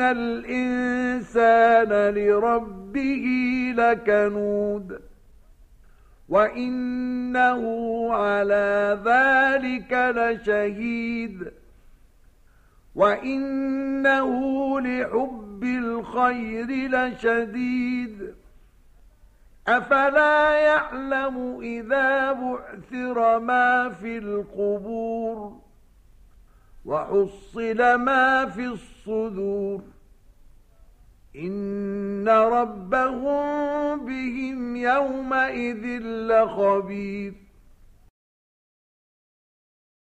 الإنسان لربه لكنود وإنه على ذلك لشهيد وإنه لحب الخير لشديد أفلا يعلم إذا بعثر ما في القبور وحصل ما في الصدور. إن ربهم بهم يومئذ لخبير.